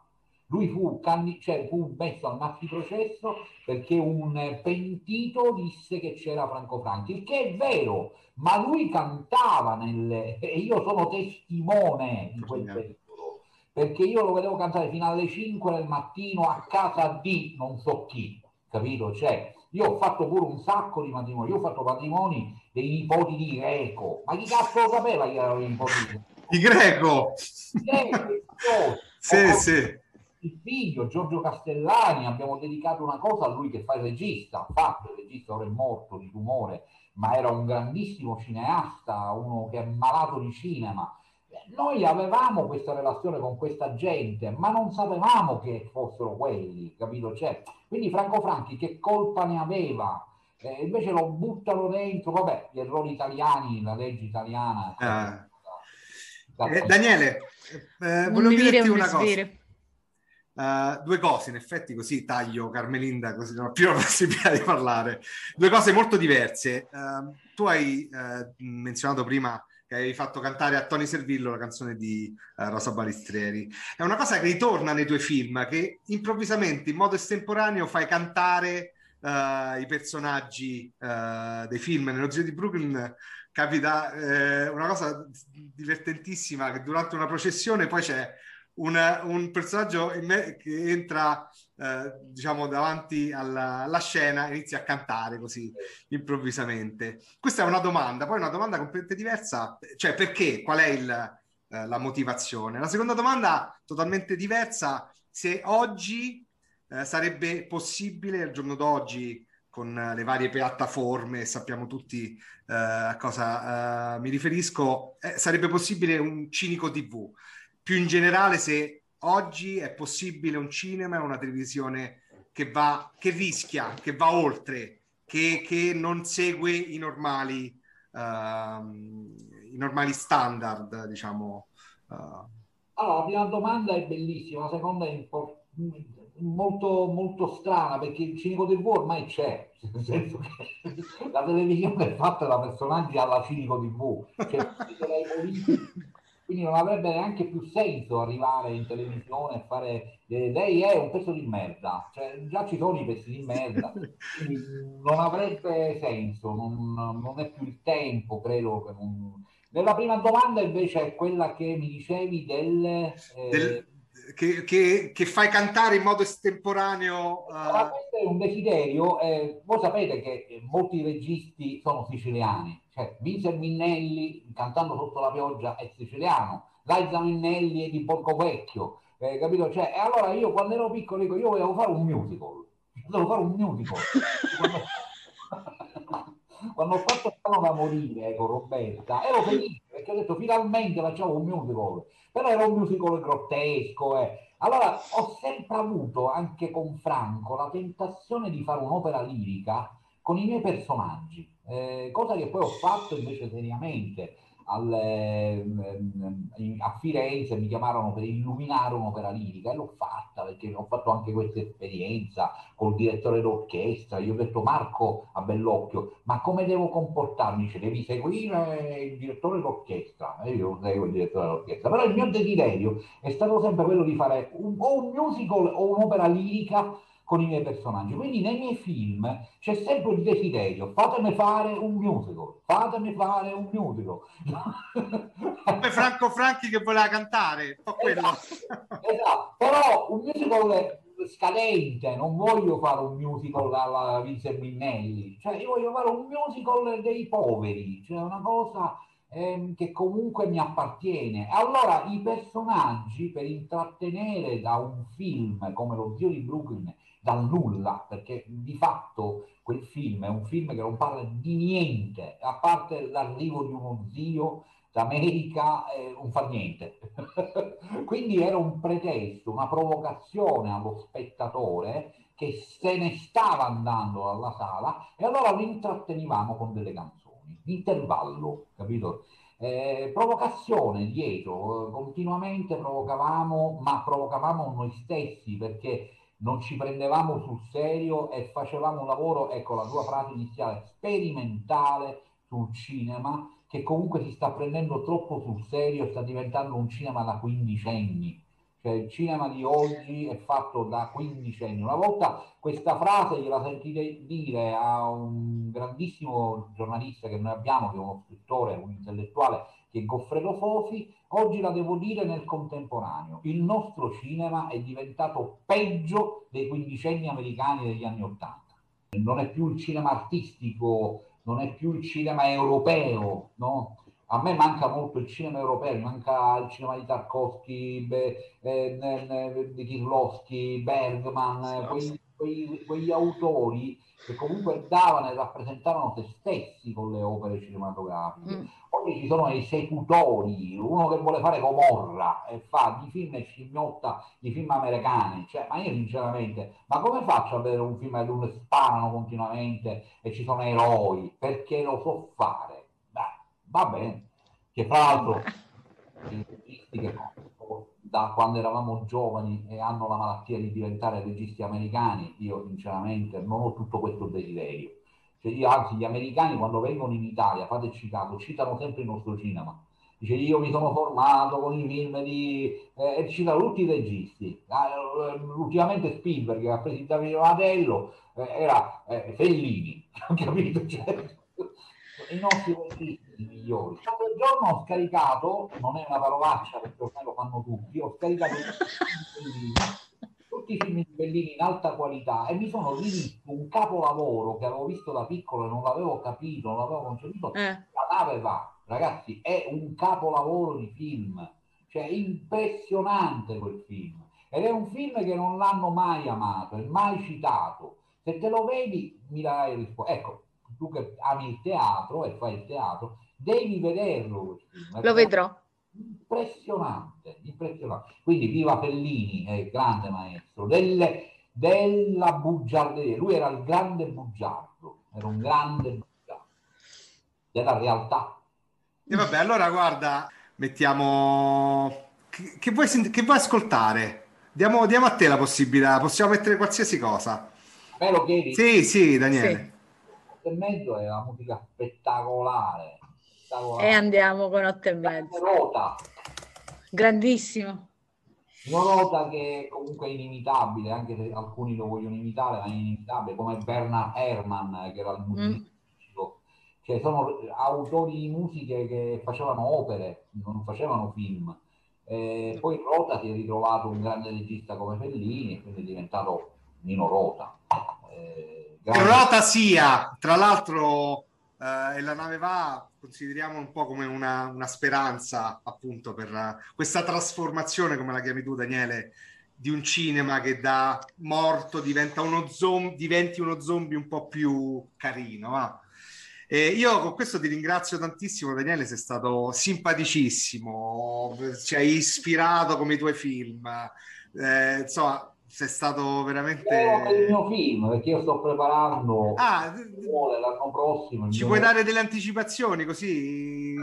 Lui fu, cioè, fu messo al maxi processo perché un pentito disse che c'era Franco Franchi, il che è vero, ma lui cantava nelle... e io sono testimone di quel periodo, perché io lo vedevo cantare fino alle 5 del mattino a casa di non so chi, capito? Cioè, io ho fatto pure un sacco di matrimoni, io ho fatto matrimoni dei nipoti di Greco, ma chi cazzo lo sapeva che erano i nipoti di Greco? Di Greco! sì, sì il figlio Giorgio Castellani, abbiamo dedicato una cosa a lui che fa il regista, ha fatto il regista, ora è morto di tumore, ma era un grandissimo cineasta, uno che è malato di cinema. Noi avevamo questa relazione con questa gente, ma non sapevamo che fossero quelli, capito? Cioè, quindi Franco Franchi che colpa ne aveva? Eh, invece lo buttano dentro, vabbè, gli errori italiani, la legge italiana. Ah. Eh, Daniele, eh, volevo dirti una cosa. Uh, due cose, in effetti così taglio Carmelinda così non ho più la possibilità di parlare. Due cose molto diverse. Uh, tu hai uh, menzionato prima che avevi fatto cantare a Tony Servillo la canzone di Rosa Balistreri. È una cosa che ritorna nei tuoi film, che improvvisamente, in modo estemporaneo, fai cantare i personaggi dei film. Nello Zio di Brooklyn capita una cosa divertentissima che durante una processione poi c'è un, un personaggio me, che entra eh, diciamo davanti alla, alla, scena e inizia a cantare così improvvisamente. Questa è una domanda, poi una domanda completamente diversa, cioè perché? Qual è il, eh, la motivazione? La seconda domanda, totalmente diversa, se oggi eh, sarebbe possibile, al giorno d'oggi, con le varie piattaforme, sappiamo tutti uh, a cosa uh, mi riferisco, eh, sarebbe possibile un cinico TV più in generale se oggi è possibile un cinema e una televisione che va, che rischia, che va oltre, che, che non segue i normali, uh, i normali standard, diciamo. Uh. Allora, la prima domanda è bellissima, la seconda è impor- molto, molto strana perché il Cinico TV ormai c'è, nel senso che la televisione è fatta da personaggi alla Cinico TV, cioè quindi non avrebbe neanche più senso arrivare in televisione e fare eh, lei è un pezzo di merda, cioè già ci sono i pezzi di merda, quindi non avrebbe senso, non, non è più il tempo, credo che non... Nella prima domanda invece è quella che mi dicevi del... Eh... del che, che, che, fai cantare in modo estemporaneo. Uh... Ma questo è un desiderio. Eh, voi sapete che molti registi sono siciliani, cioè Vincent Minnelli cantando sotto la pioggia è siciliano, Liza Minnelli è di Porco Vecchio, eh, capito? Cioè, e allora io quando ero piccolo dico, io volevo fare un musical, volevo fare un musical. quando ho fatto Stano da morire con Roberta ero felice perché ho detto finalmente facciamo un musical però era un musical grottesco eh. allora ho sempre avuto anche con Franco la tentazione di fare un'opera lirica con i miei personaggi eh, cosa che poi ho fatto invece seriamente alle, mm, a Firenze mi chiamarono per illuminare un'opera lirica e l'ho fatta perché ho fatto anche questa esperienza col direttore d'orchestra. Io ho detto Marco a bell'occhio, ma come devo comportarmi? Dice, devi seguire il direttore d'orchestra. E io seguo il direttore d'orchestra. Però il mio desiderio è stato sempre quello di fare un, o un musical o un'opera lirica con i miei personaggi. Quindi nei miei film c'è sempre il desiderio, fatemi fare un musical, fatemi fare un musical. Come Franco Franchi che voleva cantare, un po' quello. Esatto, esatto. però un musical scadente, non voglio fare un musical alla Vince Minnelli, cioè io voglio fare un musical dei poveri, cioè una cosa ehm, che comunque mi appartiene. Allora i personaggi per intrattenere da un film come Lo zio di Brooklyn dal nulla, perché di fatto quel film è un film che non parla di niente, a parte l'arrivo di uno zio d'America, eh, non fa niente. Quindi era un pretesto, una provocazione allo spettatore che se ne stava andando dalla sala e allora lo intrattenivamo con delle canzoni, intervallo, capito? Eh, provocazione dietro, continuamente provocavamo, ma provocavamo noi stessi perché non ci prendevamo sul serio e facevamo un lavoro, ecco la tua frase iniziale, sperimentale sul cinema, che comunque si sta prendendo troppo sul serio sta diventando un cinema da quindicenni. Cioè il cinema di oggi è fatto da quindicenni. Una volta questa frase gliela sentite dire a un grandissimo giornalista che noi abbiamo, che è uno scrittore, un intellettuale, che Goffredo Fofi, oggi la devo dire nel contemporaneo. Il nostro cinema è diventato peggio dei quindicenni americani degli anni Ottanta. Non è più il cinema artistico, non è più il cinema europeo, no? A me manca molto il cinema europeo, manca il cinema di Tarkovsky, eh, di Kirlowski, Bergman, quei, quei, quegli autori che comunque davano e rappresentavano se stessi con le opere cinematografiche. Mm. Oggi ci sono esecutori, uno che vuole fare Comorra e fa di film e scimmiotta di film americani. Cioè, ma io sinceramente, ma come faccio a vedere un film dove sparano continuamente e ci sono eroi? Perché lo so fare. Beh, va bene. Che fra l'altro, che da quando eravamo giovani e hanno la malattia di diventare registi americani, io sinceramente non ho tutto questo desiderio cioè io, anzi, gli americani quando vengono in Italia, fate Chicago, citano sempre il nostro cinema. Dice io mi sono formato con i film di... Eh, e citano tutti i registi. Ah, eh, ultimamente Spielberg che ha preso il Davide Madello eh, era eh, Fellini, capito? Cioè, I nostri registi migliori. L'altro giorno ho scaricato, non è una parolaccia perché ormai lo fanno tutti, ho scaricato tutti i film di Bellini in alta qualità e mi sono rivisto un capolavoro che avevo visto da piccolo e non l'avevo capito, non l'avevo concepito, eh. la nave va. Ragazzi, è un capolavoro di film, cioè impressionante quel film. Ed è un film che non l'hanno mai amato e mai citato. Se te lo vedi, mi darai risposta. Ecco, tu che ami il teatro e fai il teatro, devi vederlo quel film. Lo vedrò impressionante, impressionante. Quindi viva Fellini, è il grande maestro delle, della bugiarderia. Lui era il grande bugiardo, era un grande bugiardo della realtà. E vabbè, allora guarda, mettiamo... Che, che, vuoi, che vuoi ascoltare? Diamo, diamo, a te la possibilità, possiamo mettere qualsiasi cosa. Me lo chiedi? Sì, sì, Daniele. Sì. E mezzo è una musica spettacolare e andiamo con 8 e mezzo. Nota. Grandissimo. Una nota che comunque è inimitabile, anche se alcuni lo vogliono imitare, ma è inimitabile, come Bernard Herrmann, che era il musicista. Mm. Cioè, sono autori di musiche che facevano opere, non facevano film. Eh, poi Rota si è ritrovato un grande regista come Fellini e quindi è diventato Nino Rota. Eh, Rota sia, tra l'altro, eh, e la nave va consideriamo un po' come una, una speranza appunto per uh, questa trasformazione, come la chiami tu Daniele, di un cinema che da morto diventa uno zombie, diventi uno zombie un po' più carino. Va? E io con questo ti ringrazio tantissimo, Daniele, sei stato simpaticissimo, ci hai ispirato come i tuoi film. Eh, insomma, sei stato veramente... È il mio film, perché io sto preparando ah, l'anno prossimo. Ci puoi dare delle anticipazioni così?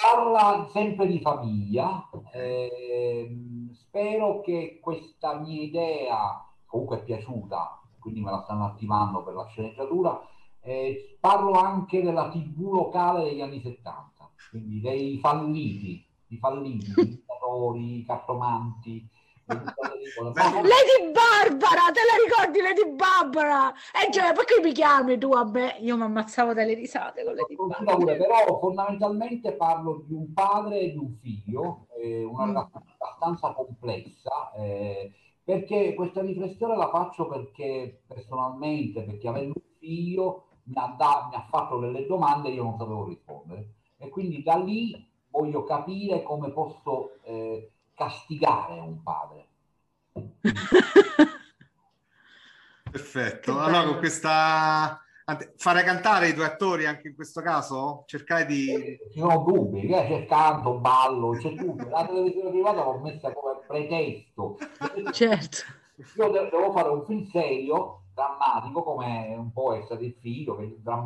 Parla sempre di famiglia. Eh, spero che questa mia idea, comunque è piaciuta, quindi me la stanno attivando per la sceneggiatura, eh, parlo anche della tv locale degli anni 70, quindi dei falliti, i falliti, i dittatori, i cartomanti, Lady Barbara, te la ricordi Lady Barbara? E eh, cioè, perché mi chiami tu a me? Io mi ammazzavo dalle risate con Lady Barbara. Pure, però fondamentalmente parlo di un padre e di un figlio, eh, una mm. relazione abbastanza complessa, eh, perché questa riflessione la faccio perché personalmente, perché avendo un figlio mi ha, da, mi ha fatto delle domande e io non sapevo rispondere. E quindi da lì voglio capire come posso... Eh, castigare un padre. Perfetto. Allora, con questa fare cantare i tuoi attori anche in questo caso? Cercare di. Ci sono dubbi, che c'è canto, ballo, c'è tutto. La televisione privata l'ho messa come pretesto. Certo. Io devo fare un film serio, drammatico, come un po' è stato il figlio, che è la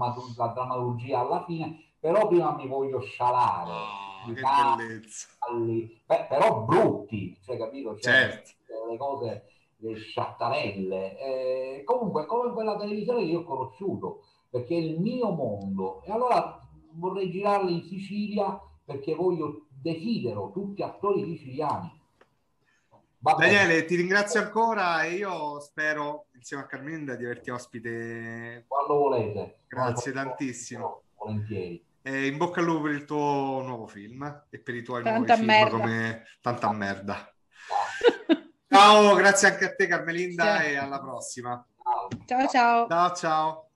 drammaturgia alla fine, però prima mi voglio scialare. Oh, che bellezza. Beh, però brutti, cioè, capito? Cioè, certo. Le cose, le sciattarelle. Eh, comunque, come quella televisione che io ho conosciuto, perché è il mio mondo. E allora vorrei girarle in Sicilia perché voglio, desidero tutti attori siciliani. Va Daniele, bene. ti ringrazio ancora e io spero insieme a Carminda di averti ospite quando volete. Grazie quando tantissimo. Volentieri. E in bocca al lupo per il tuo nuovo film e per i tuoi Tanta nuovi merda. film come Tanta merda. Ciao, grazie anche a te Carmelinda sì. e alla prossima. Ciao ciao. Ciao ciao.